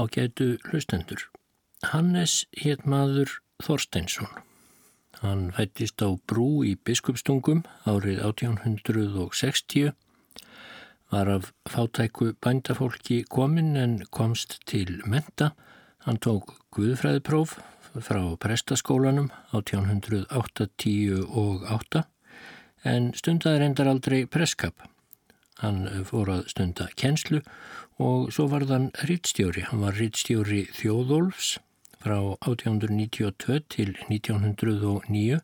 Ágætu hlustendur. Hannes hétt maður Þorsteinsson. Hann fættist á brú í biskupstungum árið 1860, var af fátæku bændafólki kominn en komst til menta. Hann tók guðfræðipróf frá prestaskólanum 1880 og 8 en stundaði reyndar aldrei presskap. Hann fór að stunda kenslu og svo var þann rittstjóri. Hann var rittstjóri Þjóðólfs frá 1892 til 1909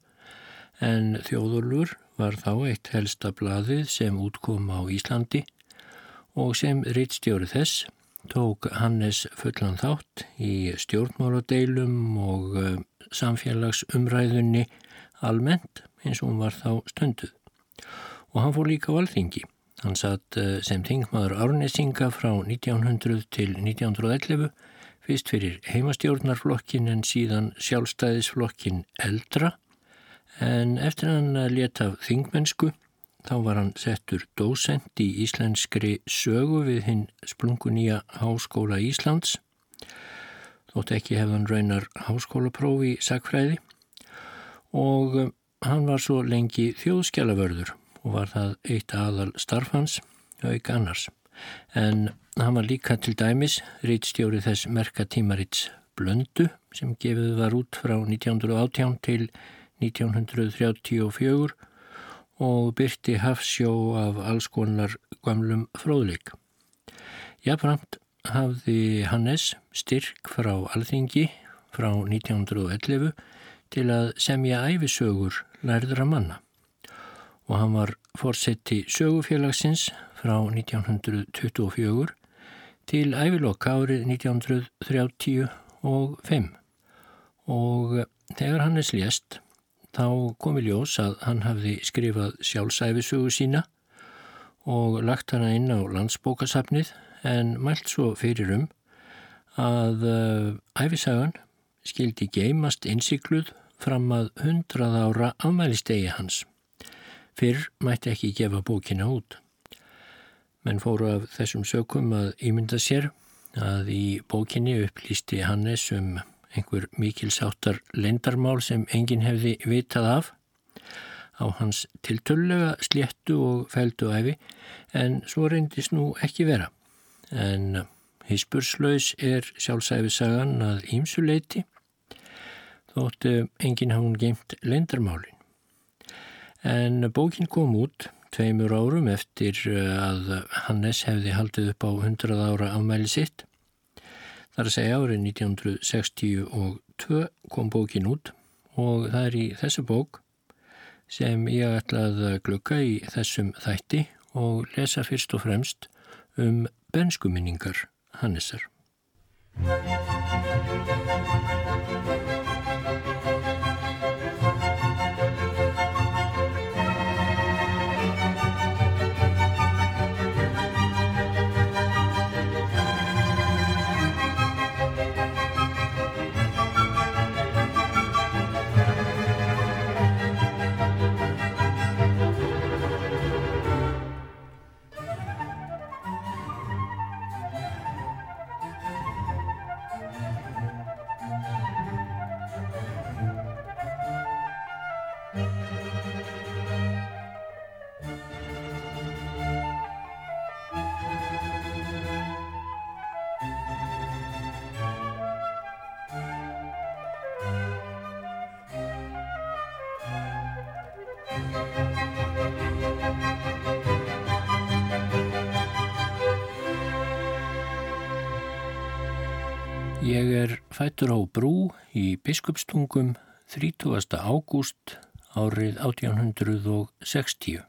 en Þjóðólfur var þá eitt helsta bladið sem útkom á Íslandi og sem rittstjóri þess tók Hannes fullan þátt í stjórnmáladeilum og uh, samfélagsumræðunni almennt eins og hún var þá stunduð. Og hann fór líka á alþingi. Hann satt uh, sem þingmaður árnesinga frá 1900 til 1911 fyrst fyrir heimastjórnarflokkin en síðan sjálfstæðisflokkin eldra. En eftir hann leta af þingmennsku þá var hann settur dósent í íslenskri sögu við hinn splungunýja Háskóla Íslands. Þótt ekki hefðan raunar háskólaprófi í sagfræði og hann var svo lengi þjóðskjálavörður og var það eitt aðal starfhans auk annars en hann var líka til dæmis rítstjóri þess merka tímarits Blöndu sem gefið var út frá 1918 til 1934 og byrti hafsjó af alls konar gamlum fróðleik. Jáframt hafði Hannes styrk frá alþingi frá 1911 til að semja æfisögur lærðra manna og hann var fórsetti sögufélagsins frá 1924 til ævilokka árið 1935 og þegar Hannes lést þá kom í ljós að hann hafði skrifað sjálfsæfisögu sína og lagt hana inn á landsbókasafnið en mælt svo fyrir um að æfisagan skildi geimast innsikluð fram að hundrað ára afmælistegi hans. Fyrr mætti ekki gefa bókina út. Menn fóru af þessum sökum að ímynda sér að í bókinni upplýsti Hannes um einhver mikilsáttar lendarmál sem enginn hefði vitað af á hans tiltöllega sléttu og feldu æfi en svo reyndist nú ekki vera. En hispurslaus er sjálfsæfisagan að ímsuleiti þóttu enginn hafði geimt lendarmálin. En bókin kom út tveimur árum eftir að Hannes hefði haldið upp á 100 ára afmæli sitt þar að segja árið 1962 kom bókin út og það er í þessu bók sem ég ætlaði að glukka í þessum þætti og lesa fyrst og fremst um benskuminningar Hannesar. Fættur á brú í biskupstungum 30. ágúst árið 1860.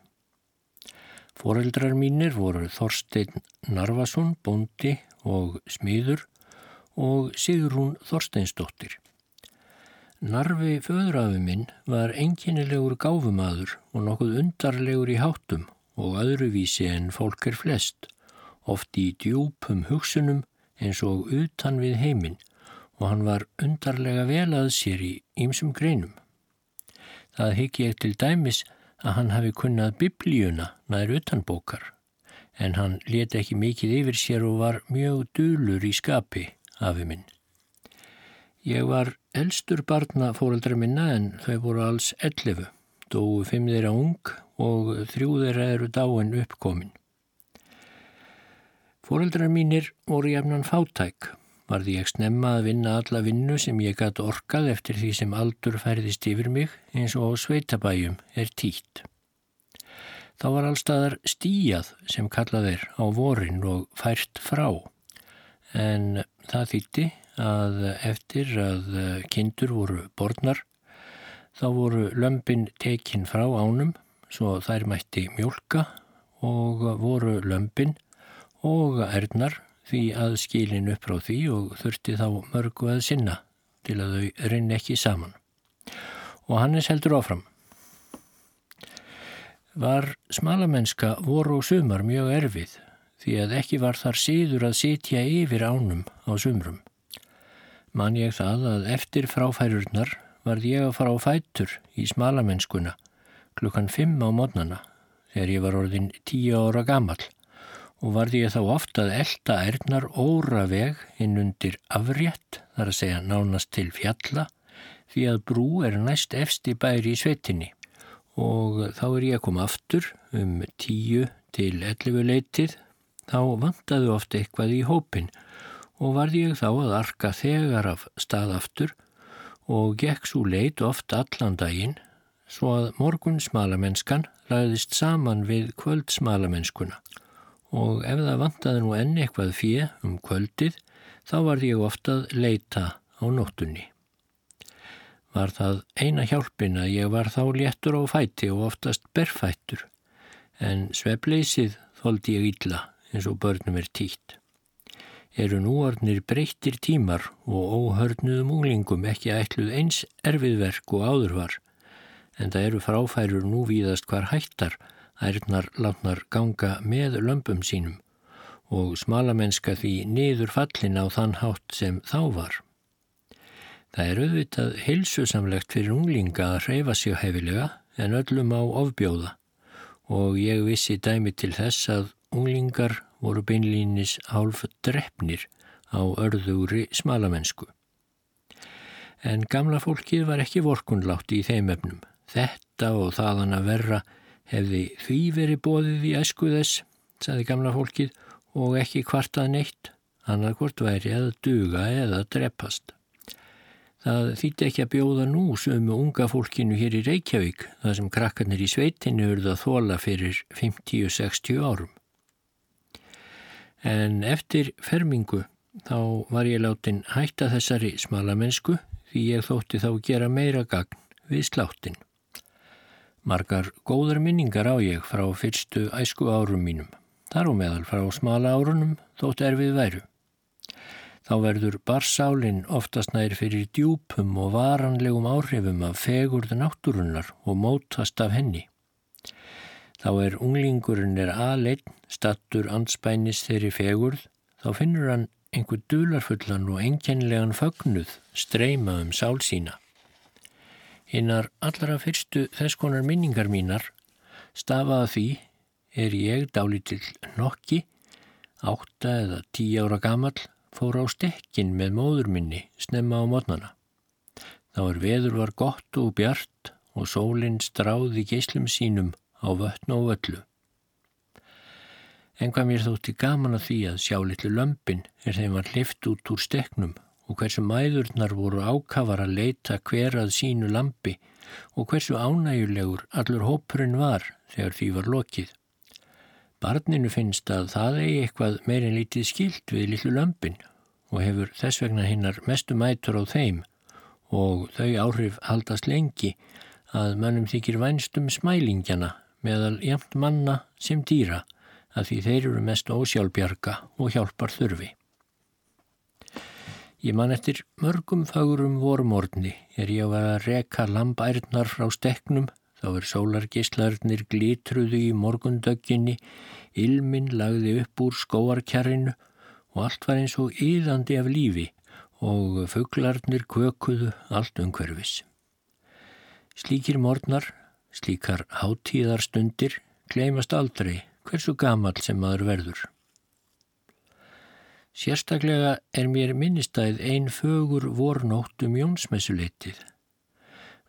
Fóreldrar mínir voru Þorstein Narvason, bondi og smiður og Sigrún Þorsteinsdóttir. Narfi föðrafi minn var enginnilegur gáfumadur og nokkuð undarlegur í háttum og öðruvísi en fólk er flest, oft í djúpum hugsunum eins og utan við heiminn og hann var undarlega vel að sér í ýmsum greinum. Það higg ég til dæmis að hann hafi kunnað biblíuna nær utanbókar en hann leti ekki mikið yfir sér og var mjög dölur í skapi afi minn. Ég var elstur barna fóreldra minna en þau voru alls 11, dói fimm þeirra ung og þrjú þeirra eru dáin uppkomin. Fóreldrar mínir voru jafnan fátæk. Varði ég snemma að vinna alla vinnu sem ég gæti orkað eftir því sem aldur færðist yfir mig eins og sveitabæjum er títt. Þá var allstaðar stíjað sem kallað er á vorin og fært frá. En það þýtti að eftir að kindur voru borðnar þá voru lömpin tekinn frá ánum svo þær mætti mjölka og voru lömpin og erðnar því að skilin upp frá því og þurfti þá mörgu að sinna til að þau rinn ekki saman. Og Hannes heldur áfram. Var smalamennska voru og sumar mjög erfið því að ekki var þar síður að sitja yfir ánum á sumrum. Man ég það að eftir fráfærurnar varð ég að fara á fætur í smalamennskuna klukkan fimm á mótnana þegar ég var orðin tíu ára gammal og varð ég þá ofta að elda erðnar óra veg inn undir afrétt þar að segja nánast til fjalla því að brú er næst efsti bæri í svetinni og þá er ég að koma aftur um tíu til ellifu leitið, þá vantaðu ofta eitthvað í hópin og varði ég þá að arka þegar af stað aftur og gekk svo leit ofta allan daginn svo að morgun smalamennskan lagðist saman við kvöld smalamennskuna og ef það vantaði nú enn eitthvað fyrir um kvöldið þá varði ég ofta að leita á nóttunni var það eina hjálpin að ég var þá léttur á fæti og oftast berfættur, en svepleysið þóldi ég illa eins og börnum er títt. Eru núornir breyttir tímar og óhörnuðum úlingum ekki ætluð eins erfiðverk og áður var, en það eru fráfærur nú víðast hvar hættar, ærnar látnar ganga með lömpum sínum og smalamennska því niður fallin á þann hátt sem þá var. Það er auðvitað heilsusamlegt fyrir unglinga að hreyfa sig hefilega en öllum á ofbjóða og ég vissi dæmi til þess að unglingar voru beinlínis hálf drefnir á örðugri smalamennsku. En gamla fólkið var ekki vorkunlátt í þeim efnum. Þetta og þaðan að verra hefði því verið bóðið í esku þess, saði gamla fólkið, og ekki kvartað neitt, annarkort væri að duga eða dreppast. Það þýtti ekki að bjóða nú sömu unga fólkinu hér í Reykjavík þar sem krakkarnir í sveitinu urða þóla fyrir 50-60 árum. En eftir fermingu þá var ég látin hætta þessari smala mennsku því ég þótti þá gera meira gagn við sláttin. Margar góðar minningar á ég frá fyrstu æsku árum mínum. Þar og meðal frá smala árunum þótt erfið væru. Þá verður barsálinn oftast nær fyrir djúpum og varanlegum áhrifum af fegurð náttúrunnar og mótast af henni. Þá er unglingurinn er aðleinn, stattur anspænis þeirri fegurð, þá finnur hann einhver dularfullan og enkenlegan fögnuð streyma um sál sína. Hinnar allra fyrstu þess konar minningar mínar stafaða því er ég dálítill nokki, átta eða tí ára gamall, fór á stekkin með móður minni snemma á mótnana. Þá er veður var gott og bjart og sólinn stráði geyslum sínum á vöttn og völlu. En hvað mér þótti gaman að því að sjá litlu lömpin er þeim var hlift út úr steknum og hversu mæðurnar voru ákafar að leita hver að sínu lampi og hversu ánægulegur allur hópurinn var þegar því var lokið. Barninu finnst að það eigi eitthvað meirinn lítið skilt við lillu lömpin og hefur þess vegna hinnar mestu mætur á þeim og þau áhrif haldast lengi að mannum þykir vænstum smælingjana meðal jæmt manna sem dýra að því þeir eru mest ósjálfbjarga og hjálpar þurfi. Ég man eftir mörgum fagurum vorumorni er ég að vera að reka lambærnar frá steknum Þá er sólargislarnir glitruðu í morgundögginni, ilminn lagði upp úr skóarkjarrinu og allt var eins og yðandi af lífi og fugglarnir kökuðu allt umhverfis. Slíkir morgnar, slíkar hátíðarstundir, gleymast aldrei hversu gamal sem maður verður. Sérstaklega er mér minnistæð ein fögur vornótt um Jónsmessuleitið.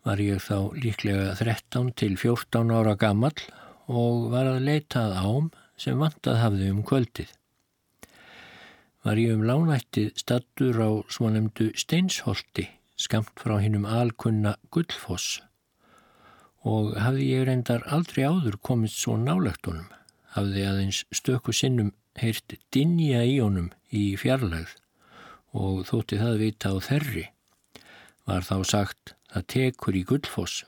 Var ég þá líklega 13 til 14 ára gammal og var að leitað ám sem vantað hafði um kvöldið. Var ég um lánættið stattur á svonemdu Steinsholti, skamt frá hinnum alkunna Guldfoss og hafði ég reyndar aldrei áður komist svo nálegt honum, hafði aðeins stöku sinnum heyrt dinja í honum í fjarlægð og þótti það vita á þerri var þá sagt það tekur í gullfoss.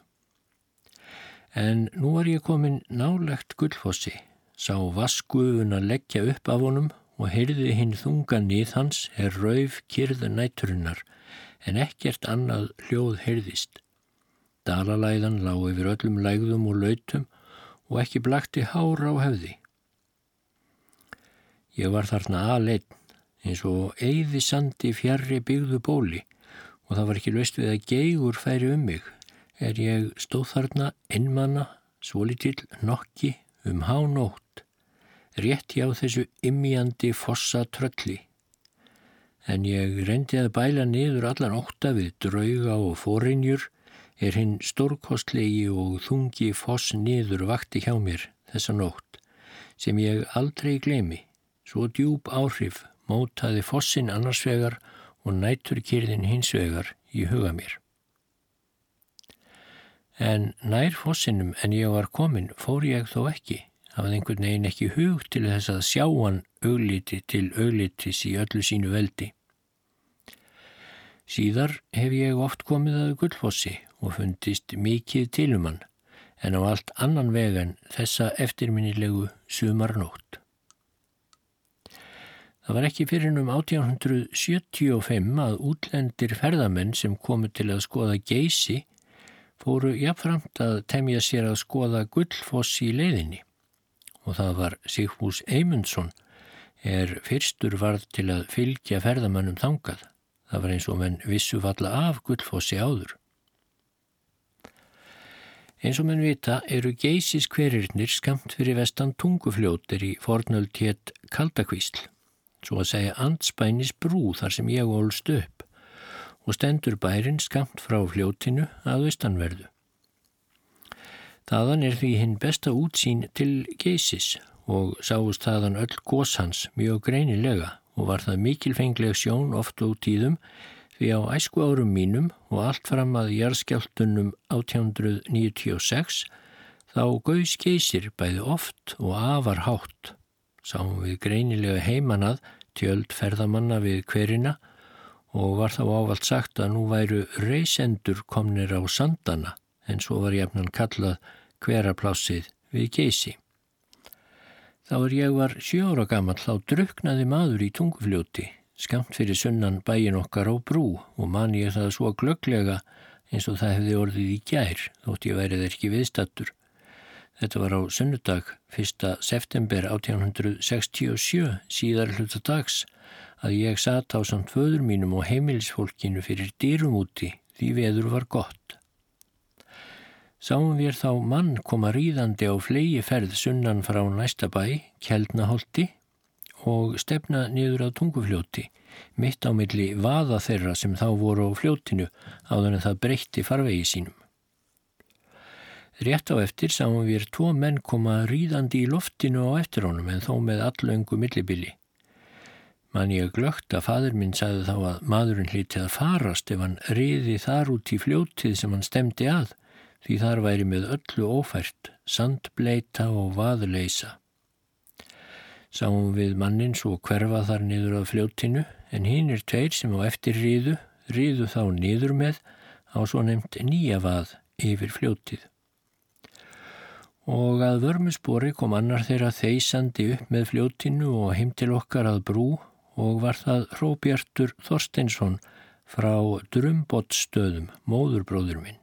En nú var ég komin nálegt gullfossi, sá vaskuðun að leggja upp af honum og heyrði hinn þunga nýð hans er rauf kyrða nætturinnar en ekkert annað hljóð heyrðist. Dalalæðan lág yfir öllum lægðum og lautum og ekki blakti hára á hefði. Ég var þarna aðleitn eins og eigði sandi fjarrri byggðu bóli og það var ekki löst við að geigur færi um mig er ég stóð þarna innmanna, svolítill nokki um hánótt, rétt hjá þessu immjandi fossa trölli. En ég reyndi að bæla niður allan ótta við drauga og fórinjur er hinn stórkostlegi og þungi foss niður vakti hjá mér þessa nótt sem ég aldrei gleymi. Svo djúb áhrif mótaði fossin annarsvegar og næturkýrðin hinsvegar í huga mér. En nær fossinum en ég var komin fór ég þó ekki. Var einhvern veginn ekki hug til þess að sjá hann augliti til auglitis í öllu sínu veldi. Síðar hef ég oft komið að gullfossi og fundist mikið tilumann en á allt annan vegan þessa eftirminnilegu sumarnótt. Það var ekki fyrir um 1875 að útlendir ferðamenn sem komu til að skoða geysi fóru jafnframt að temja sér að skoða gullfoss í leiðinni og það var Sigfús Eymundsson er fyrstur varð til að fylgja ferðamannum þangað. Það var eins og menn vissu falla af gullfossi áður. Eins og menn vita eru geysis hverirnir skamt fyrir vestan tungufljótir í fornöld hétt Kaldakvísl svo að segja andspænis brú þar sem ég ólst upp og stendur bærin skamt frá fljótinu að austanverðu. Þaðan er því hinn besta útsýn til geysis og sáust þaðan öll góshans mjög greinilega og var það mikilfengleg sjón oft út í þum því á æsku árum mínum og allt fram að jarðskjáltunum 1896 þá gauðs geysir bæði oft og afar hátt sáum við greinilega heimanað tjöld ferðamanna við hverina og var þá ávalt sagt að nú væru reysendur komnir á sandana en svo var jafnan kallað hveraplássið við geysi. Þá er ég var sjóra gammal þá druknaði maður í tungufljóti skamt fyrir sunnan bæin okkar á brú og man ég það svo glögglega eins og það hefði orðið í gær þótt ég værið ekki viðstattur. Þetta var á sunnudag 1. september 1867 síðar hluta dags að ég satt á samt föður mínum og heimilisfólkinu fyrir dýrum úti því veður var gott. Sáum við þá mann koma ríðandi á flegi ferð sunnan frá næsta bæ, Kjeldnaholti og stefna niður á tungufljóti, mitt á milli vaða þeirra sem þá voru á fljótinu áður en það breytti farvegi sínum. Rétt á eftir sáum við tvo menn koma ríðandi í loftinu á eftir honum en þó með allöngu millibili. Man ég glögt að fadur minn sagði þá að maðurinn hlítið að farast ef hann riði þar út í fljótið sem hann stemdi að því þar væri með öllu ófært, sandbleita og vaðleisa. Sáum við mannin svo hverfa þar niður á fljótinu en hinn er tveir sem á eftir ríðu, ríðu þá niður með á svo nefnt nýja vað yfir fljótið og að vörmusbori kom annar þeirra þeysandi upp með fljótinu og heim til okkar að brú og var það Hróbjartur Þorsteinsson frá Drumbottstöðum, móðurbróður minn.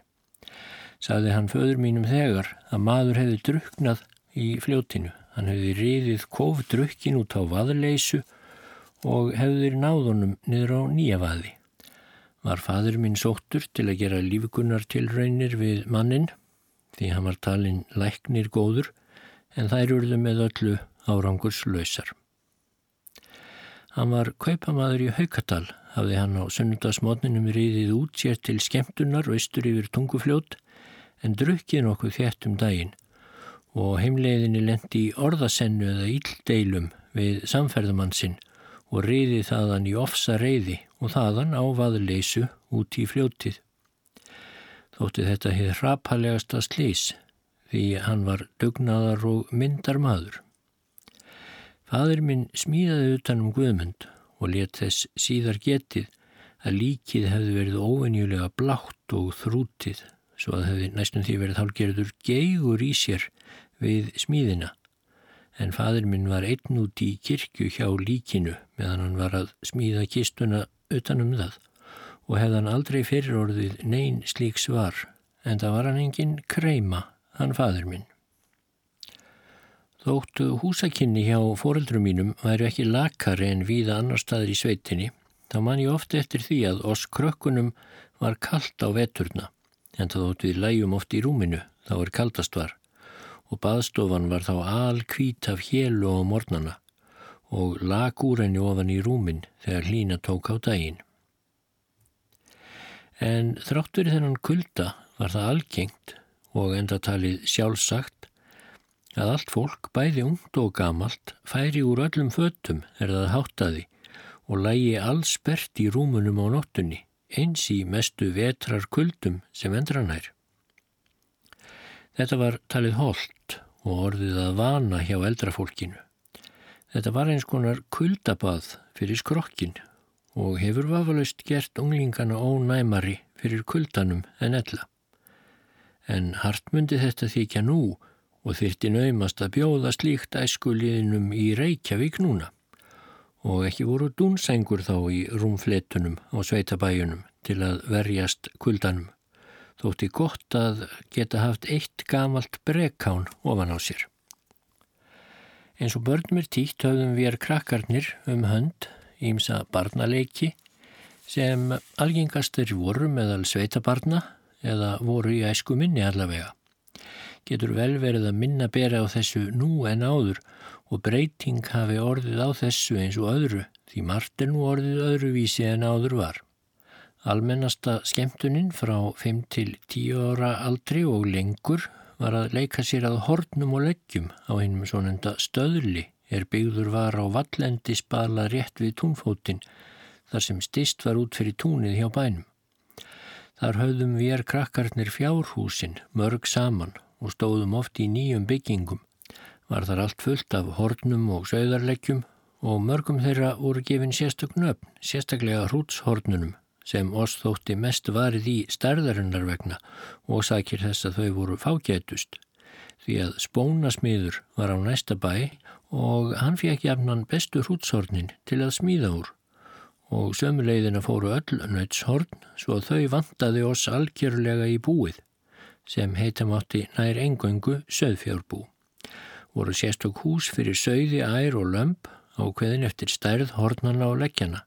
Saði hann föður mínum þegar að maður hefði druknað í fljótinu. Hann hefði riðið kófdrukkin út á vaðleisu og hefði náðunum niður á nýja vaði. Var fadur minn sóttur til að gera lífgunnar tilraunir við mannin því hann var talinn læknir góður en þær urðu með öllu árangurslausar. Hann var kaupamaður í Haukadal, hafði hann á sunnundasmotninum riðið út sér til skemmtunar austur yfir tungufljót en drukkið nokkuð þétt um daginn og heimleiðinni lendi í orðasennu eða íldeilum við samferðamann sinn og riði þaðan í ofsa reyði og þaðan á vaðleysu út í fljótið. Þótti þetta hefði hrapalegasta slís því hann var dugnaðar og myndar maður. Fadur minn smíðaði utan um Guðmund og let þess síðar getið að líkið hefði verið óvenjulega blátt og þrútið svo að hefði næstum því verið hálgerður geigur í sér við smíðina. En fadur minn var einn út í kirkju hjá líkinu meðan hann var að smíða kistuna utanum það og hefði hann aldrei fyrir orðið neyn slík svar en það var hann enginn kreima, hann fadur minn. Þóttu húsakinni hjá foreldrum mínum væri ekki lakari en víða annar staðir í sveitinni, þá man ég ofta eftir því að oss krökkunum var kallt á veturna, en það þótt við læjum oft í rúminu, þá er kaldast var, og baðstofan var þá al kvít af hélu á mornana og lag úr henni ofan í rúmin þegar hlína tók á daginn. En þráttur í þennan kulda var það algengt og enda talið sjálfsagt að allt fólk, bæði ungt og gamalt, færi úr öllum föttum er það háttaði og lægi alls bert í rúmunum á nóttunni, eins í mestu vetrar kuldum sem endranær. Þetta var talið holdt og orðið að vana hjá eldrafólkinu. Þetta var eins konar kuldabað fyrir skrokkin og hefur vafalaust gert unglingana ónæmari fyrir kuldanum en ella. En hartmundi þetta þykja nú og þyrti naumast að bjóða slíkt æskuliðinum í Reykjavík núna og ekki voru dúnsengur þá í rúmfletunum á sveitabæjunum til að verjast kuldanum. Þótti gott að geta haft eitt gamalt brekkán ofan á sér. Eins og börnum er tíkt höfðum við er krakkarnir um hönd ímsa barnaleiki sem algengastir voru meðal sveitabarna eða voru í æsku minni allavega getur vel verið að minna bera á þessu nú en áður og breyting hafi orðið á þessu eins og öðru því margt er nú orðið öðruvísi en áður var. Almennasta skemmtuninn frá 5 til 10 ára aldri og lengur var að leika sér að hornum og leggjum á einum svonenda stöðli er byggður var á vallendi spala rétt við túnfótinn þar sem stist var út fyrir túnið hjá bænum. Þar höfðum við er krakkarnir fjárhúsin mörg saman og stóðum oft í nýjum byggingum. Var þar allt fullt af hornum og sögðarlekkjum og mörgum þeirra voru gefin sérstök nöfn, sérstaklega hrútshornunum sem oss þótti mest varið í stærðarinnar vegna og sakir þess að þau voru fágætust. Því að spónasmiður var á næsta bæ og hann fekk jafnan bestu hrútshornin til að smíða úr og sömuleiðina fóru öll nötshorn svo þau vantaði oss algjörlega í búið sem heitamátti nær engöngu söðfjárbú. Voru sérstök hús fyrir söði, ær og lömp á hveðin eftir stærð, hornana og leggjana.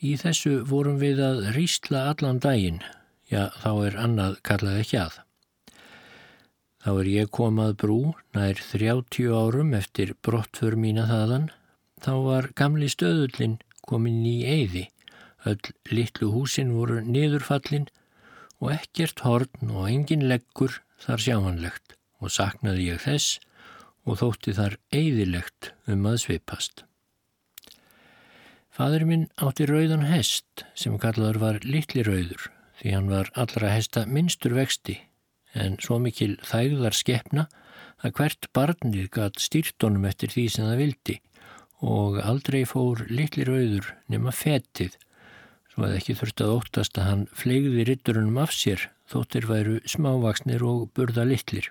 Í þessu vorum við að rýstla allan daginn, já þá er annað kallað ekki að. Þá er ég komað brú nær 30 árum eftir brottför mína þaðan. Þá var gamli stöðullin komin í eyði. Öll litlu húsin voru niðurfallin og ekkert horn og engin leggur þar sjáanlegt og saknaði ég þess og þótti þar eigðilegt um að svipast. Fadur minn átti rauðan hest sem kallaður var litli rauður því hann var allra hesta minnstur vexti en svo mikil þægðar skepna að hvert barnið gatt stýrtónum eftir því sem það vildi. Og aldrei fór litli rauður nema fetið. Svo að ekki þurfti að óttast að hann flegði ritturunum af sér þóttir væru smávaksnir og burða litlir.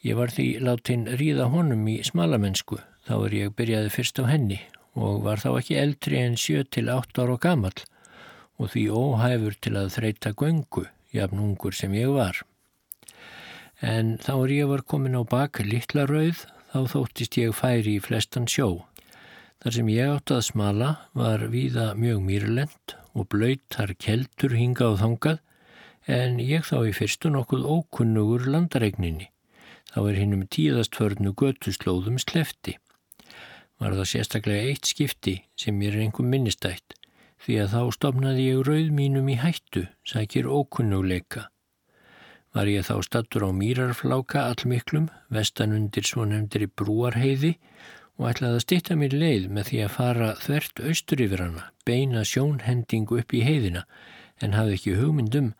Ég var því látin ríða honum í smalamennsku. Þá er ég byrjaði fyrst á henni og var þá ekki eldri en 7-8 ára gammal og því óhæfur til að þreita göngu, jafn ungur sem ég var. En þá er ég var komin á bak litla rauð þá þóttist ég færi í flestan sjó Þar sem ég átti að smala var víða mjög mýrlend og blöytar keltur hinga á þangað en ég þá í fyrstu nokkuð ókunnugur landaregninni. Þá er hinnum tíðastförnu götuslóðum slefti. var það sérstaklega eitt skipti sem mér er einhver minnistætt því að þá stopnaði ég rauð mínum í hættu, sækir ókunnuleika. Var ég þá stattur á mýrarfláka allmiklum, vestan undir svo nefndir í brúarheiði og ætlaði að stitta mér leið með því að fara þvert austur yfir hana, beina sjónhendingu upp í heiðina en hafði ekki hugmyndum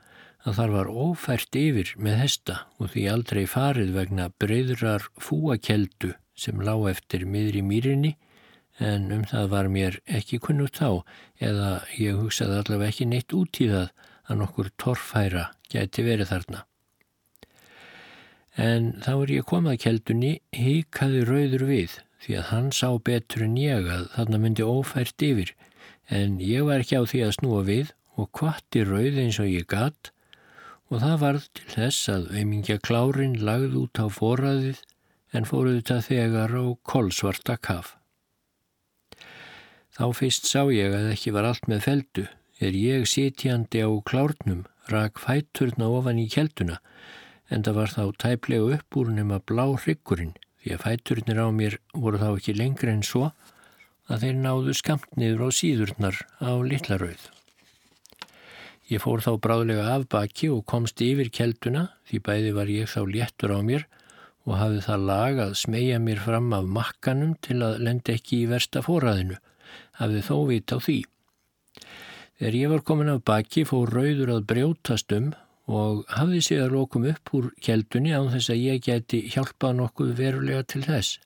að þar var ófært yfir með hesta og því aldrei farið vegna breyðrar fúakeldu sem lág eftir miðri mýrinni en um það var mér ekki kunnugt þá eða ég hugsaði allavega ekki neitt út í það að nokkur torfhæra gæti verið þarna. En þá er ég komað keldunni, híkaði rauður við því að hann sá betur en ég að þarna myndi ófært yfir en ég var ekki á því að snúa við og kvatti rauð eins og ég gatt og það varð til þess að aumingja klárin lagð út á foraðið en fóruðu það þegar á kolsvarta kaf. Þá fyrst sá ég að ekki var allt með feldu, er ég sitjandi á klárnum, rak fætturna ofan í kelduna, en það var þá tæplega upp úr nema blá hrykkurinn, því að fætturnir á mér voru þá ekki lengri en svo að þeir náðu skamt niður á síðurnar á litlarauð. Ég fór þá bráðlega af baki og komst yfir kelduna því bæði var ég þá léttur á mér og hafði það lag að smegja mér fram af makkanum til að lenda ekki í versta fóraðinu. Hafði þó vit á því. Þegar ég var komin af baki fór rauður að brjótast um og hafði sig að lókum upp úr keldunni án þess að ég geti hjálpað nokkuð verulega til þess.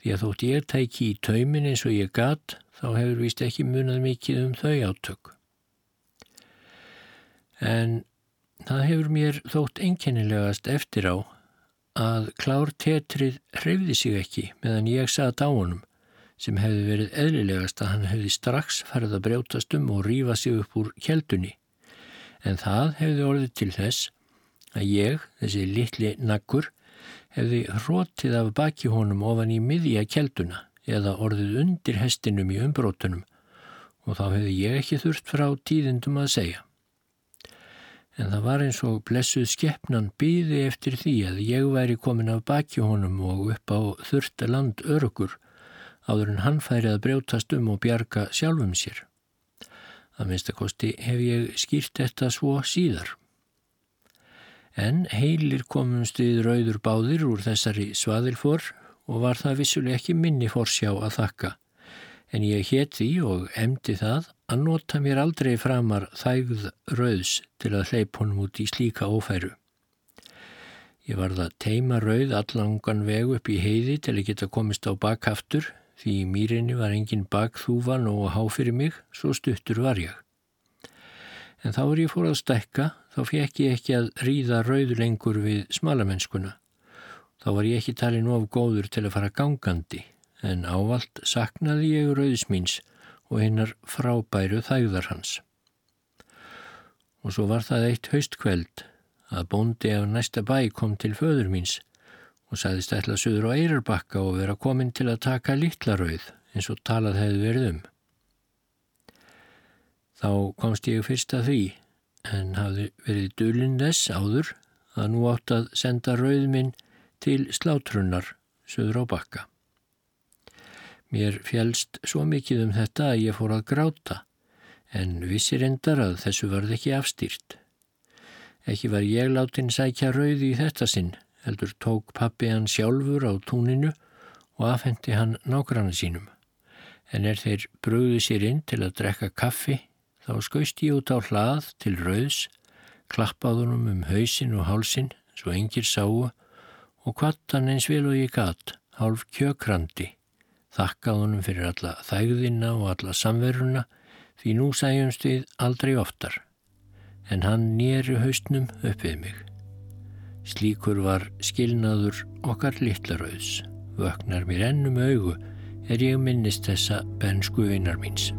Því að þótt ég tæki í taumin eins og ég gatt þá hefur vist ekki munað mikið um þau átök en það hefur mér þótt enkennilegast eftir á að klár tetrið hreyfði sig ekki meðan ég saði á honum sem hefði verið eðlilegast að hann hefði strax farið að brjótast um og rýfa sig upp úr kjeldunni. En það hefði orðið til þess að ég, þessi litli nakkur, hefði hrótið af baki honum ofan í miðja kjelduna eða orðið undir hestinum í umbrótunum og þá hefði ég ekki þurft frá tíðindum að segja. En það var eins og blessuð skeppnan býði eftir því að ég væri komin af baki honum og upp á þurfta land örugur áður en hann færi að brjótast um og bjarga sjálfum sér. Að minnstakosti hef ég skýrt þetta svo síðar. En heilir komumst við rauður báðir úr þessari svaðilfor og var það vissuleg ekki minni forsjá að þakka en ég hétt því og emdi það að nota mér aldrei framar þægð rauðs til að hleyp honum út í slíka ófæru. Ég varð að teima rauð allangan veg upp í heiði til að geta komist á bakhaftur því í mýrinni var engin bakþúvan og há fyrir mig, svo stuttur var ég. En þá er ég fór að stekka, þá fekk ég ekki að ríða rauð lengur við smalamennskuna. Þá var ég ekki talin of góður til að fara gangandi en ávalt saknaði ég rauðsmýns og hinnar frábæru þægðar hans. Og svo var það eitt haustkveld að bóndi af næsta bæ kom til föður míns og sagðist ætla söður á Eirarbakka og vera komin til að taka litlarauð eins og talað hefði verið um. Þá komst ég fyrst að því en hafði verið dölinn þess áður að nú átt að senda rauð minn til slátrunnar söður á bakka. Mér fjælst svo mikið um þetta að ég fór að gráta, en vissir endar að þessu varð ekki afstýrt. Ekki var ég látin sækja rauði í þetta sinn, heldur tók pappi hann sjálfur á túninu og afhendi hann nákvæmna sínum. En er þeir bröðu sér inn til að drekka kaffi, þá skauðst ég út á hlað til rauðs, klappaðunum um hausin og hálsin, svo engir sáu, og kvattan eins vil og ég gatt, hálf kjökrandi þakkað honum fyrir alla þægðina og alla samveruna því nú sæjumst við aldrei oftar en hann nýri haustnum upp við mig. Slíkur var skilnaður okkar litlarauðs, vögnar mér ennum augu er ég minnist þessa bensku vinnar míns.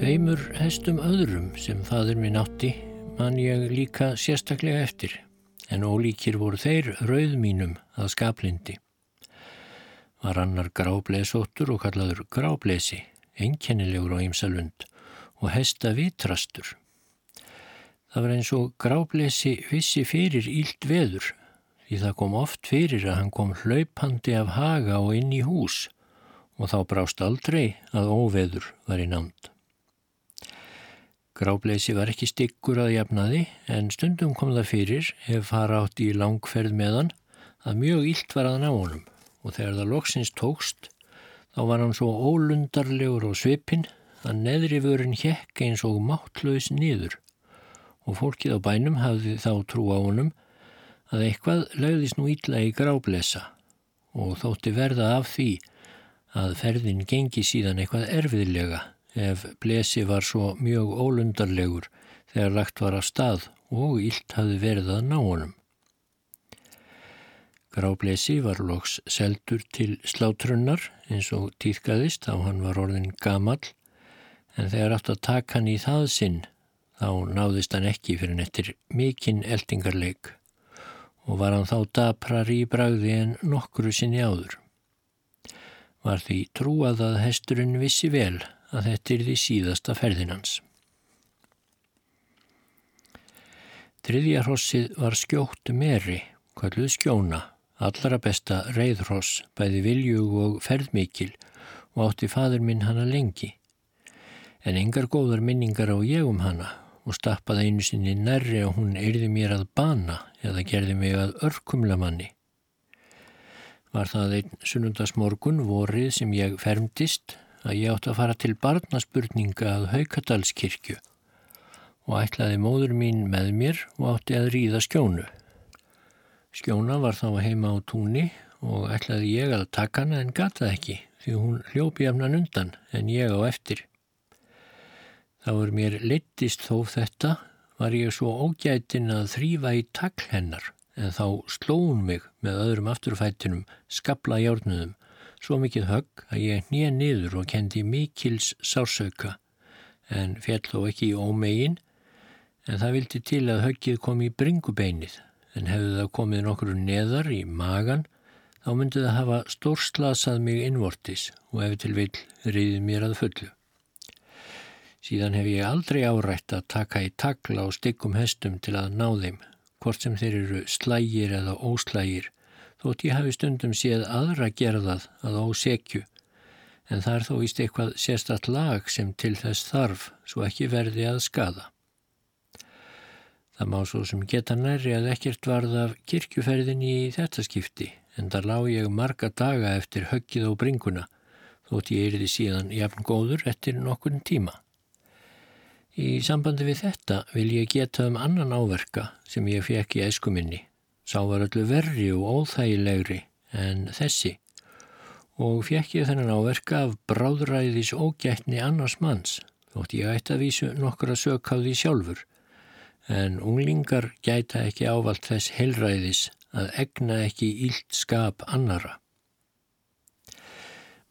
Tveimur hestum öðrum sem fadur minn átti man ég líka sérstaklega eftir en ólíkir voru þeir rauð mínum að skaplindi. Var annar gráblesóttur og kallaður gráblesi, einkennilegur á ýmsalund og hesta vitrastur. Það var eins og gráblesi vissi fyrir ílt veður því það kom oft fyrir að hann kom hlaupandi af haga og inn í hús og þá brást aldrei að óveður var í námt. Grábleysi var ekki styggur að jafnaði en stundum kom það fyrir ef fara átt í langferð meðan að mjög illt var að ná honum. Og þegar það loksins tókst þá var hann svo ólundarlegur og svipin að neðri vörun hjekk eins og máttlaus niður. Og fólkið á bænum hafði þá trú á honum að eitthvað lögðist nú ítla í gráblesa. Og þótti verða af því að ferðin gengi síðan eitthvað erfiðlega ef blesi var svo mjög ólundarlegur þegar lagt var af stað og illt hafi verið að ná honum. Gráblesi var loks seldur til slátrunnar eins og týðkaðist á hann var orðin gamall en þegar átt að taka hann í það sinn þá náðist hann ekki fyrir nettir mikinn eldingarleik og var hann þá daprar í bragði en nokkru sinni áður var því trúað að hesturinn vissi vel að þetta er því síðasta ferðinans. Þriðja hrossið var skjótt meri, kvölduð skjóna, allara besta reyðhross, bæði viljug og ferðmikil og átti fadur minn hana lengi. En engar góðar minningar á ég um hana og stappaði einu sinni nærri að hún erði mér að bana eða gerði mig að örkumla manni. Var það einn sunnundasmorgun vorið sem ég fermtist að ég átti að fara til barnaspurninga að Haukadalskirkju og ætlaði móður mín með mér og átti að ríða skjónu. Skjóna var þá heima á túnni og ætlaði ég að taka hana en gata ekki því hún hljópi afnan undan en ég á eftir. Þá er mér leittist þó þetta var ég svo ógætin að þrýfa í takl hennar en þá slóun mig með öðrum afturfættinum skabla hjárnuðum svo mikið högg að ég nýja niður og kendi mikils sársauka en fjall þó ekki í ómegin en það vildi til að höggið kom í bringubeinið en hefði það komið nokkru neðar í magan þá myndi það hafa stórslasað mig innvortis og ef til vil riðið mér að fullu. Síðan hef ég aldrei árætt að taka í takla og styggum hestum til að ná þeim hvort sem þeir eru slægir eða óslægir, þótt ég hafi stundum séð aðra gerðað að ósekju, en það er þó íst eitthvað sérstatt lag sem til þess þarf svo ekki verði að skada. Það má svo sem geta næri að ekkert varð af kirkjuferðinni í þetta skipti, en þar lág ég marga daga eftir höggið á bringuna, þótt ég erði síðan jafn góður eftir nokkurn tíma. Í sambandi við þetta vil ég geta um annan áverka sem ég fekk í æskuminni. Sá var öllu verri og óþægilegri en þessi og fekk ég þennan áverka af bráðræðis ógætni annars manns þótt ég ætti að vísu nokkra sök á því sjálfur en unglingar gæta ekki ávalt þess heilræðis að egna ekki ílt skap annara.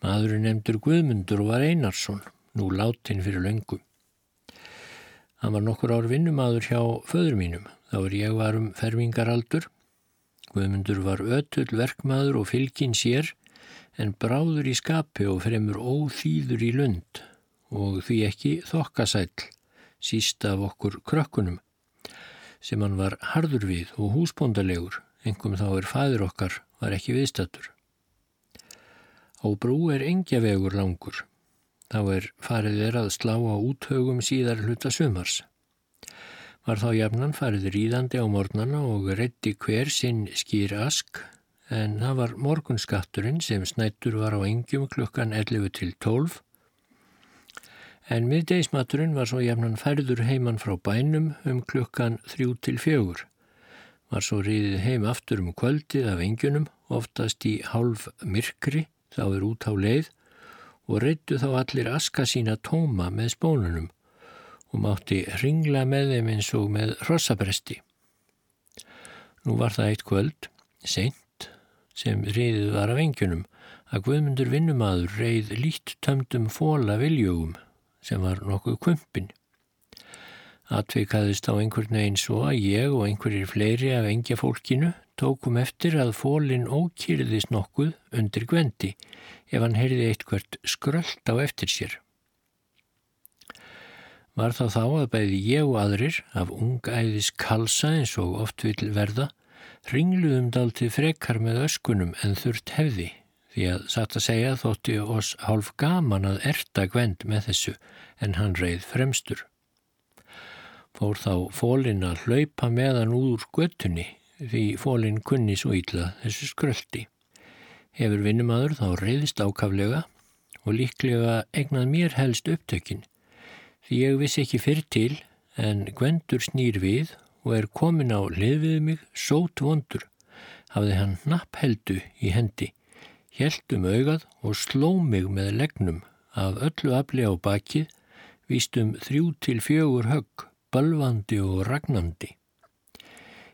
Maðurinn nefndur Guðmundur var Einarsson, nú látin fyrir löngum. Hann var nokkur ár vinnumadur hjá föður mínum. Þá er ég var um fermingaraldur. Guðmundur var ötull verkmaður og fylgin sér en bráður í skapi og fremur óþýður í lund og því ekki þokkasæl síst af okkur krökkunum sem hann var hardur við og húsbóndalegur, engum þá er fæður okkar var ekki viðstattur. Á brú er engjavegur langur Þá er farið er að slá á úthögum síðar hluta sumars. Var þá jafnan farið ríðandi á mornana og reddi hver sinn skýr ask en það var morgunskatturinn sem snættur var á engjum klukkan 11 til 12 en miðdeismaturinn var svo jafnan færður heimann frá bænum um klukkan 3 til 4. Var svo ríðið heim aftur um kvöldið af engjunum oftast í hálf myrkri þá er út á leið og reyttu þá allir aska sína tóma með spónunum og mátti ringla með þeim eins og með hrossabresti. Nú var það eitt kvöld, seint, sem reyðið var af engjunum að Guðmundur vinnumadur reyð lít tömdum fóla viljúum sem var nokkuð kumpin. Atvikaðist á einhvern veginn svo að ég og einhverjir fleiri af engja fólkinu tókum eftir að fólinn ókýrðist nokkuð undir gvendi ef hann heyrði eitthvert skröld á eftir sér. Var þá þá að bæði ég og aðrir af ungæðis kalsa eins og oft vil verða ringluðum dalti frekar með öskunum en þurft hefði því að satt að segja þótti oss hálf gaman að erta gwend með þessu en hann reið fremstur. Fór þá fólinn að hlaupa meðan úr göttunni því fólinn kunni svo ítla þessu skröldi. Hefur vinnumadur þá reyðist ákaflega og líklega egnað mér helst upptökin því ég vissi ekki fyrr til en gwendur snýr við og er komin á lið við mig sót vondur hafði hann nappheldu í hendi Hjælt um augað og sló mig með legnum af öllu afli á bakið, vístum þrjú til fjögur högg, balvandi og ragnandi.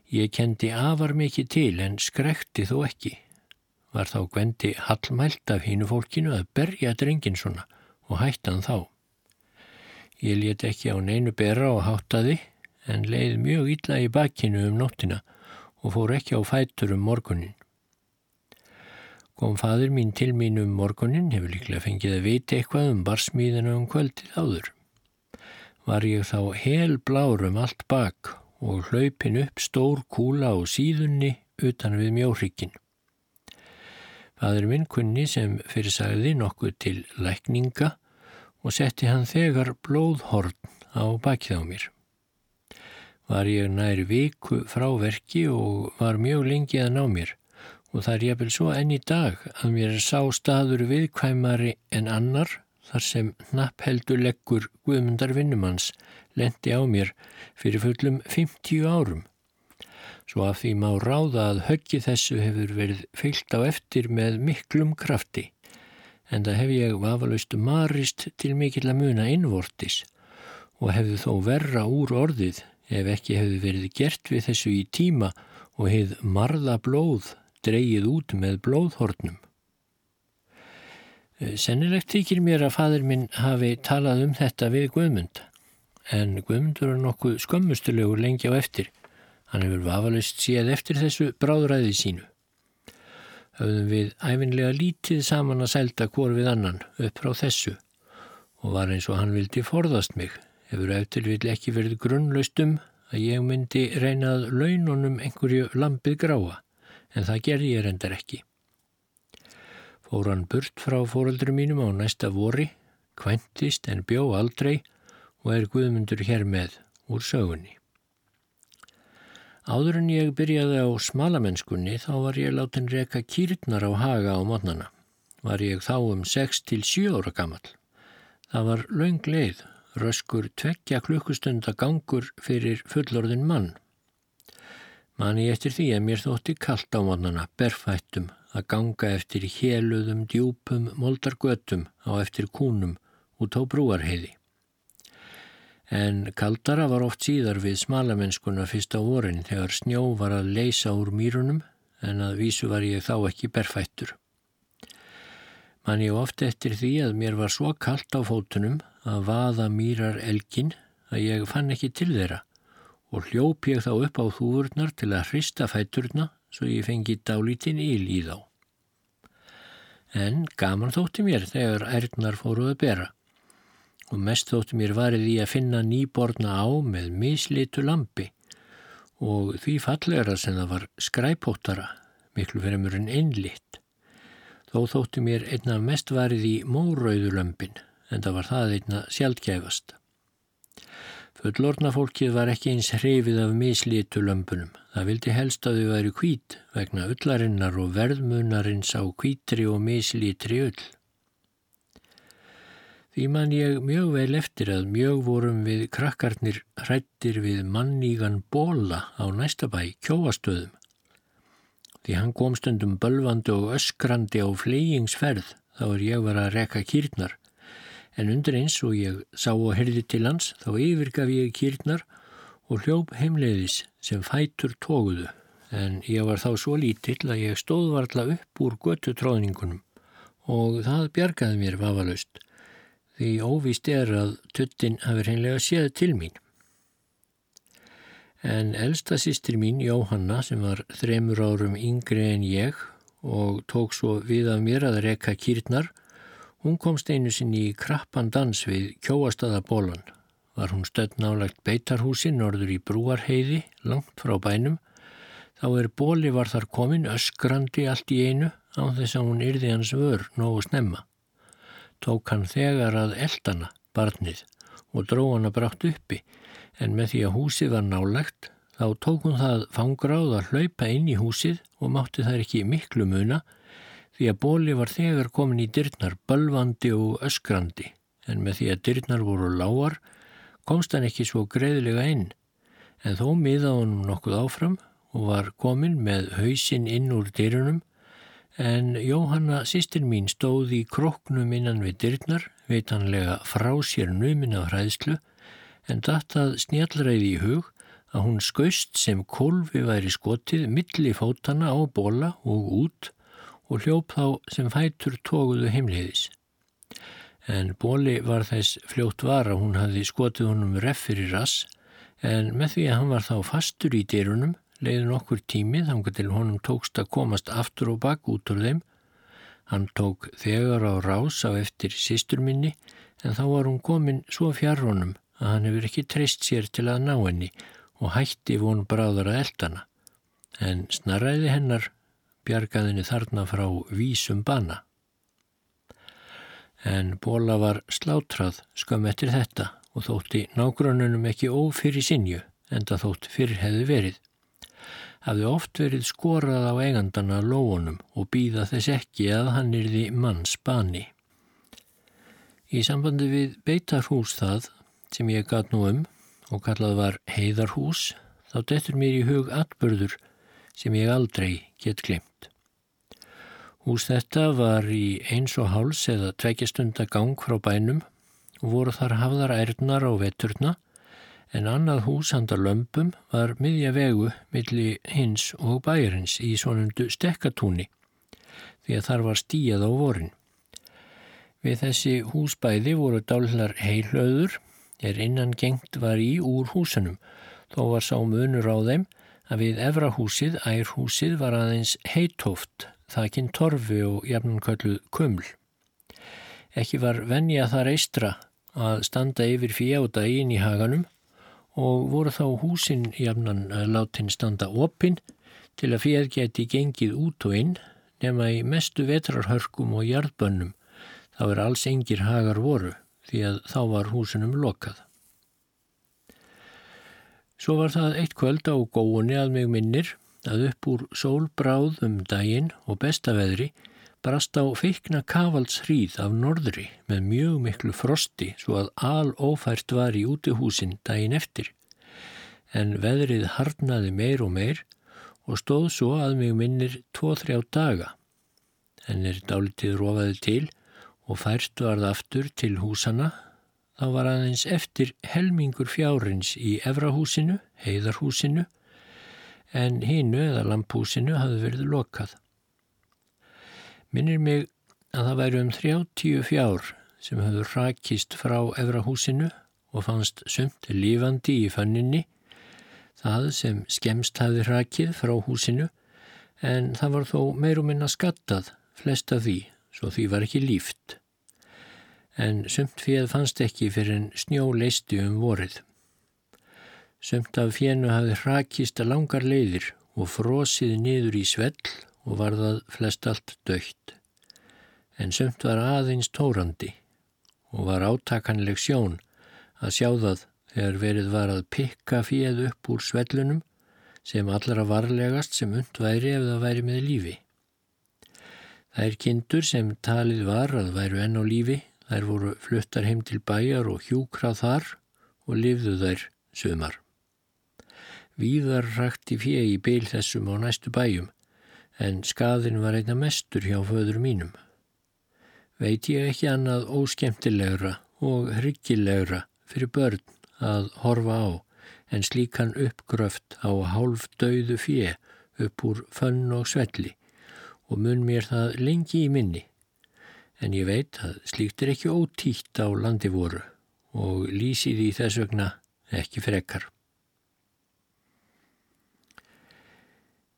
Ég kendi afar mikið til en skrekti þó ekki. Var þá gvendi hallmælt af hínu fólkinu að berja drengin svona og hættan þá. Ég let ekki á neinu bera og háttaði en leið mjög illa í bakinu um nóttina og fór ekki á fætur um morgunin. Kom fadur mín til mín um morgunin, hefur líklega fengið að vita eitthvað um barsmíðina um kvöldið áður. Var ég þá hel blár um allt bak og hlaupin upp stór kúla á síðunni utan við mjóhrikkin. Fadur minn kunni sem fyrir sagði nokkuð til lækninga og setti hann þegar blóðhorn á bakið á mér. Var ég nær viku frá verki og var mjög lengi að ná mér og það er jafnvel svo enn í dag að mér er sá staður viðkvæmari en annar þar sem nappheldur leggur Guðmundar vinnumanns lendi á mér fyrir fullum 50 árum. Svo að því má ráða að höggi þessu hefur verið fyllt á eftir með miklum krafti en það hef ég vafalaustu marist til mikill að muna innvortis og hefðu þó verra úr orðið ef ekki hefðu verið gert við þessu í tíma og hefð marða blóð dreyið út með blóðhornum. Eh, sennilegt þykir mér að fadur minn hafi talað um þetta við Guðmund, en Guðmundur er nokkuð skömmustulegur lengi á eftir. Hann hefur vafalust séð eftir þessu bráðræði sínu. Hafðum við æfinlega lítið saman að selta hvor við annan upp frá þessu og var eins og hann vildi forðast mig. Hefur eftir vil ekki verið grunnlaust um að ég myndi reynað laununum einhverju lampið gráa en það gerði ég reyndar ekki. Fór hann burt frá fóröldrum mínum á næsta vori, kvæntist en bjó aldrei og er Guðmundur hér með úr sögunni. Áður en ég byrjaði á smalamennskunni þá var ég látin reka kýrtnar á haga á mótnana. Var ég þá um 6-7 ára gammal. Það var laung leið, röskur tvekja klukkustunda gangur fyrir fullorðin mann Mani eftir því að mér þótti kallt á mannana, berfættum, að ganga eftir héluðum, djúpum, moldargötum á eftir kúnum út á brúarheiði. En kaldara var oft síðar við smalamennskuna fyrst á vorin þegar snjó var að leysa úr mýrunum en að vísu var ég þá ekki berfættur. Man ég ofta eftir því að mér var svo kallt á fótunum að vaða mýrar elgin að ég fann ekki til þeirra og hljóp ég þá upp á þúurnar til að hrista fæturna svo ég fengi dálítinn íl í þá. En gaman þótti mér þegar ærnar fóruð að bera og mest þótti mér varið í að finna nýborna á með mislitu lampi og því fallegra sem það var skræpóttara, miklu mjög en einlitt. Þó þótti mér einna mest varið í mórauðulömpin en það var það einna sjálfgæfast. Fullorna fólkið var ekki eins hreyfið af mislitu lömpunum. Það vildi helst að þau væri kvít vegna ullarinnar og verðmunarins á kvítri og mislitri ull. Því man ég mjög vel eftir að mjög vorum við krakkarnir hrættir við mannígan bóla á næsta bæ, kjóastöðum. Því hann kom stundum bölvandi og öskrandi á fleigingsferð þá er ég var að rekka kýrnar. En undir eins og ég sá og herði til hans þá yfirgaf ég kýrnar og hljóp heimleiðis sem fætur tóguðu en ég var þá svo lítill að ég stóð varla upp úr götu tróðningunum og það bjargaði mér vafalaust því óvíst er að tuttin hafi reynlega séð til mín. En elsta sýstir mín, Jóhanna, sem var þremur árum yngri en ég og tók svo við af mér að rekka kýrnar, hún komst einu sinni í krappan dans við kjóastaðabólan. Var hún stödd nálagt beitarhúsi norður í brúarheiði, langt frá bænum, þá er bóli var þar komin öskrandi allt í einu á þess að hún yrði hans vör nógu snemma tók hann þegar að eldana, barnið, og dró hann að brátt uppi, en með því að húsið var nálagt, þá tók hún það fangráð að hlaupa inn í húsið og mátti þær ekki miklu muna, því að bóli var þegar komin í dyrnar, bölvandi og öskrandi, en með því að dyrnar voru lágar, komst hann ekki svo greiðlega inn, en þó miðað hann nokkuð áfram og var komin með hausinn inn úr dyrunum, en Jóhanna sýstir mín stóð í kroknum innan við dyrnar, veitanlega frá sér numin af hræðslu, en dattað snjallræði í hug að hún skaust sem kolvi væri skotið milli fótana á bóla og út og hljóp þá sem fætur tóguðu heimliðis. En bóli var þess fljótt var að hún hafði skotið honum reffir í rass, en með því að hann var þá fastur í dyrunum leiði nokkur tími þangar til honum tókst að komast aftur og bakk út úr þeim. Hann tók þegar á rás á eftir sístur minni en þá var hún komin svo fjár honum að hann hefur ekki treyst sér til að ná henni og hætti von bráðar að eldana. En snarræði hennar bjargaðinni þarna frá vísum bana. En bóla var slátrað skam eftir þetta og þótti nágrununum ekki ófyrir sinju en það þótt fyrr hefði verið hafði oft verið skorað á eigandana lóunum og býða þess ekki að hann yrði manns bani. Í sambandi við beitarhús það sem ég gat nú um og kallað var heiðarhús þá dettur mér í hug atbörður sem ég aldrei get glemt. Hús þetta var í eins og háls eða tveikjastunda gang frá bænum og voru þar hafðar ærnar á veturna en annað hús handa lömpum var miðja vegu milli hins og bæjarins í svonundu stekkatúni því að þar var stíjað á vorin. Við þessi húsbæði voru dálhlar heilöður er innan gengt var í úr húsunum þó var sá munur á þeim að við efrahúsið, ærhúsið var aðeins heitóft, þakkinn torfi og jafnankölluð kuml. Ekki var venja þar eistra að standa yfir og daginn í haganum og voru þá húsin jafnan látin standa opinn til að fér geti gengið út og inn nema í mestu vetrarhörkum og jarðbönnum þá er alls engir hagar voru því að þá var húsinum lokað. Svo var það eitt kvöld á góðunni að mig minnir að upp úr sólbráð um daginn og bestaveðri brast á feikna kavals hríð af norðri með mjög miklu frosti svo að al ófært var í útihúsin daginn eftir. En veðrið harnaði meir og meir og stóð svo að mig minnir tvo-þrjá daga. En er dálitið rofaði til og fært varð aftur til húsana þá var aðeins eftir helmingur fjárins í Efrahúsinu, heiðarhúsinu en hinu eða lamphúsinu hafði verið lokað. Minnir mig að það væri um 30 fjár sem höfðu rakist frá Efrahúsinu og fannst sumt lífandi í fanninni, það sem skemst hafði rakið frá húsinu, en það var þó meirum minna skattað, flest af því, svo því var ekki líft. En sumt fjöð fannst ekki fyrir en snjó leisti um vorið. Sumt af fjennu hafði rakist að langar leiðir og frosið niður í svell og var það flest allt dögt. En sumt var aðeins tórandi og var átakanleg sjón að sjá það þegar verið var að pikka fíð upp úr svellunum sem allra varlegast sem und væri ef það væri með lífi. Þær kindur sem talið var að væru enn á lífi, þær voru fluttar heim til bæjar og hjúkrað þar og lifðu þær sömar. Víðar rakti fíð í byl þessum á næstu bæjum en skaðin var einna mestur hjá föður mínum. Veit ég ekki annað óskemtilegra og hryggilegra fyrir börn að horfa á en slíkan uppgröft á hálf dauðu fjö upp úr fönn og svelli og mun mér það lengi í minni. en ég veit að slíkt er ekki ótíkt á landi voru og lýsi því þess vegna ekki frekar.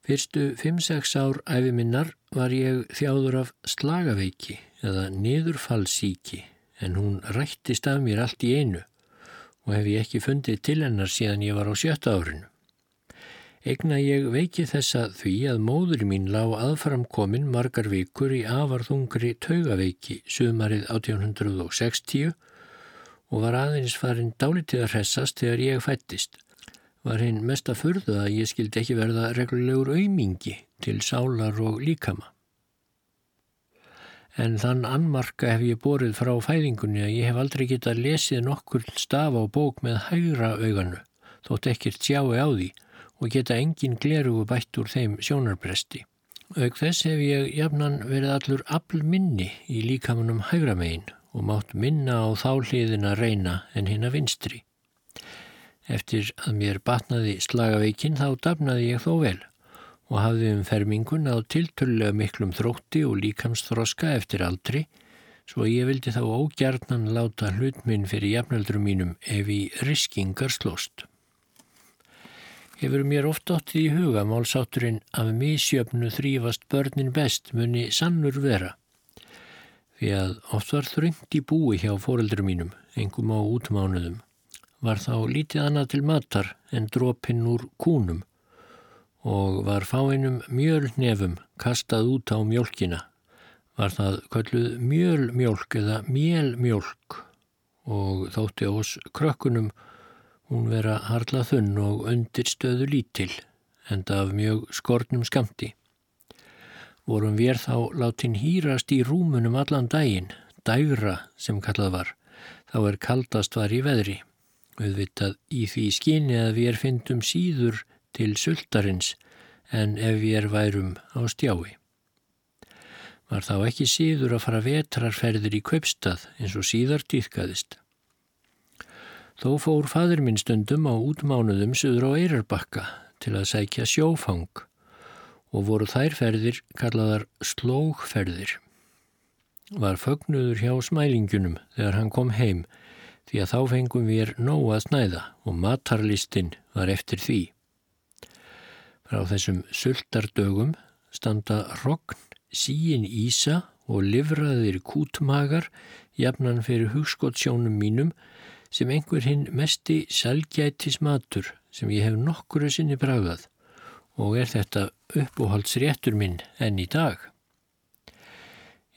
Fyrstu 5-6 ár æfi minnar var ég þjáður af slagaveiki eða niðurfallsíki en hún rættist af mér allt í einu og hef ég ekki fundið til hennar síðan ég var á sjötta árinu. Egna ég veiki þessa því að móður mín lág aðframkomin margar vikur í afarþungri taugaveiki sumarið 1860 og var aðeins farin dálitið að hressast þegar ég fættist. Var hinn mest að furða að ég skildi ekki verða reglulegur aumingi til sálar og líkama. En þann anmarka hef ég borið frá fæðingunni að ég hef aldrei getað lesið nokkur staf á bók með hægra auganu, þótt ekkert sjáu á því og geta engin glerugu bætt úr þeim sjónarbresti. Auk þess hef ég jafnan verið allur afl minni í líkamunum hægramegin og mátt minna á þá hliðin að reyna en hinn að vinstri. Eftir að mér batnaði slagaveikin þá dafnaði ég þó vel og hafði um fermingun á tiltölulega miklum þrótti og líkamsþroska eftir aldri svo ég vildi þá ógjarnan láta hlutminn fyrir jafnöldrum mínum ef í riskingar slóst. Hefur mér oft áttið í huga málsátturinn af mísjöfnu þrýfast börnin best muni sannur vera Því að oft var þröngt í búi hjá fóreldrum mínum, engum á útmánuðum. Var þá lítið annað til matar en drópinn úr kúnum og var fáinnum mjölnefum kastað út á mjölkina. Var það kölluð mjölmjölk eða mjölmjölk og þótti ós krökkunum hún vera harla þunn og undirstöðu lítil enda af mjög skortnum skamti vorum við þá látin hýrast í rúmunum allan daginn, dægra sem kallað var, þá er kaldast var í veðri. Við vitað í því skinni að við finnum síður til sultarins en ef við værum á stjái. Var þá ekki síður að fara vetrarferðir í kaupstað eins og síðar týðkaðist. Þó fór fadur minn stundum á útmánuðum söður á Eirarbakka til að sækja sjófang og voru þær ferðir kallaðar slógferðir. Var fögnuður hjá smælingunum þegar hann kom heim því að þá fengum við nóg að snæða og matarlistin var eftir því. Frá þessum sultardögum standa rogn, síin ísa og livraðir kútmagar jafnan fyrir hugskottsjónum mínum sem einhver hinn mesti selgætis matur sem ég hef nokkuru sinni bragað og er þetta uppóhaldsréttur minn enn í dag.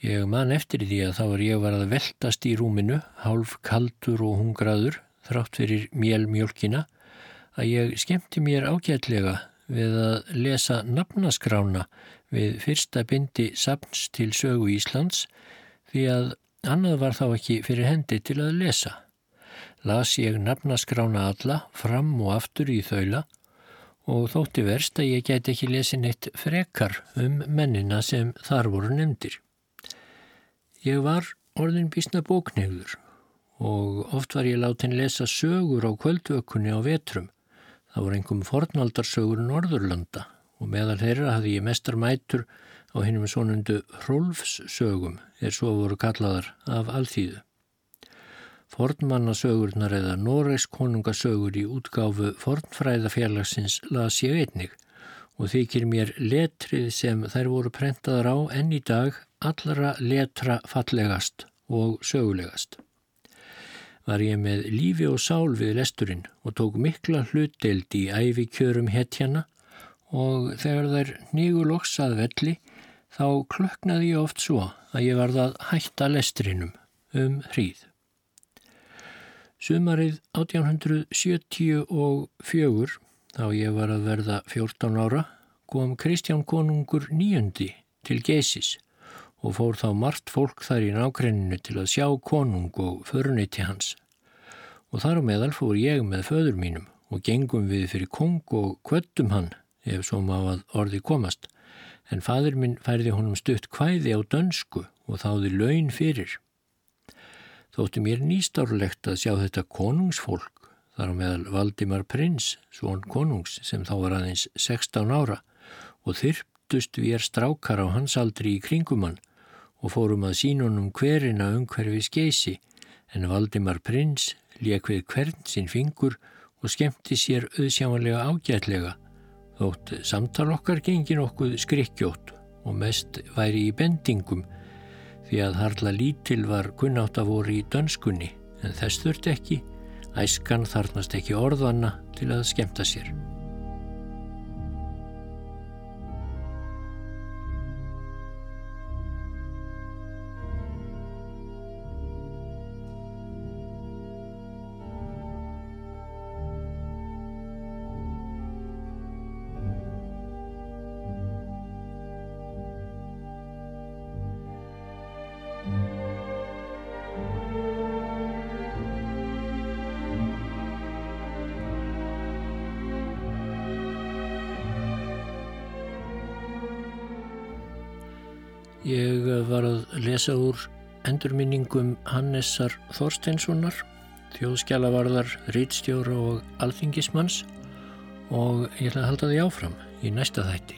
Ég man eftir því að þá er ég var að veltast í rúminu, hálf kaldur og hungraður, þrátt fyrir mjölmjölkina, að ég skemmti mér ágætlega við að lesa nafnaskrána við fyrsta bindi sapns til sögu Íslands því að annað var þá ekki fyrir hendi til að lesa. Las ég nafnaskrána alla fram og aftur í þaula og þótti verst að ég get ekki lesin eitt frekar um mennina sem þar voru nefndir. Ég var orðin bísna bóknefður og oft var ég látin lesa sögur á kvöldvökunni á vetrum. Það voru einhverjum fornaldarsögur Norðurlanda og meðal þeirra hafði ég mestar mætur á hennum svonundu Hrólfs-sögum er svo voru kallaðar af alþýðu. Fornmannasögurnar eða Noregs konungasögur í útgáfu fornfræðafélagsins las ég einnig og þykir mér letrið sem þær voru prentaðar á enn í dag allra letra fallegast og sögulegast. Var ég með lífi og sál við lesturinn og tók mikla hlutdeld í æfi kjörum hetjana og þegar þær nýguloksað velli þá klöknaði ég oft svo að ég varð að hætta lesturinnum um hríð. Sumarið 1874, þá ég var að verða 14 ára, kom Kristján konungur nýjöndi til Geisis og fór þá margt fólk þar í nákrenninu til að sjá konung og föruniti hans. Og þar á meðal fór ég með föður mínum og gengum við fyrir kong og kvöttum hann, ef svo maður orði komast, en fadur minn færði honum stutt kvæði á dönsku og þáði laun fyrir þótti mér nýstárlegt að sjá þetta konungsfólk þar meðal Valdimar Prins, svon konungs sem þá var aðeins 16 ára og þyrptust við er strákar á hans aldri í kringumann og fórum að sínunum hverina umhverfi skeysi en Valdimar Prins leik við hvern sinn fingur og skemmti sér auðsjámanlega ágætlega þótt samtal okkar gengi nokkuð skrikkjótt og mest væri í bendingum því að harla lítil var kunnátt að voru í dönskunni en þess þurft ekki, æskan þarnast ekki orðana til að skemta sér. Lesa úr endurminningum Hannessar Þorsteinssonar, þjóðskjálavarðar, rítstjóra og alþingismanns og ég ætla að halda því áfram í næsta þætti.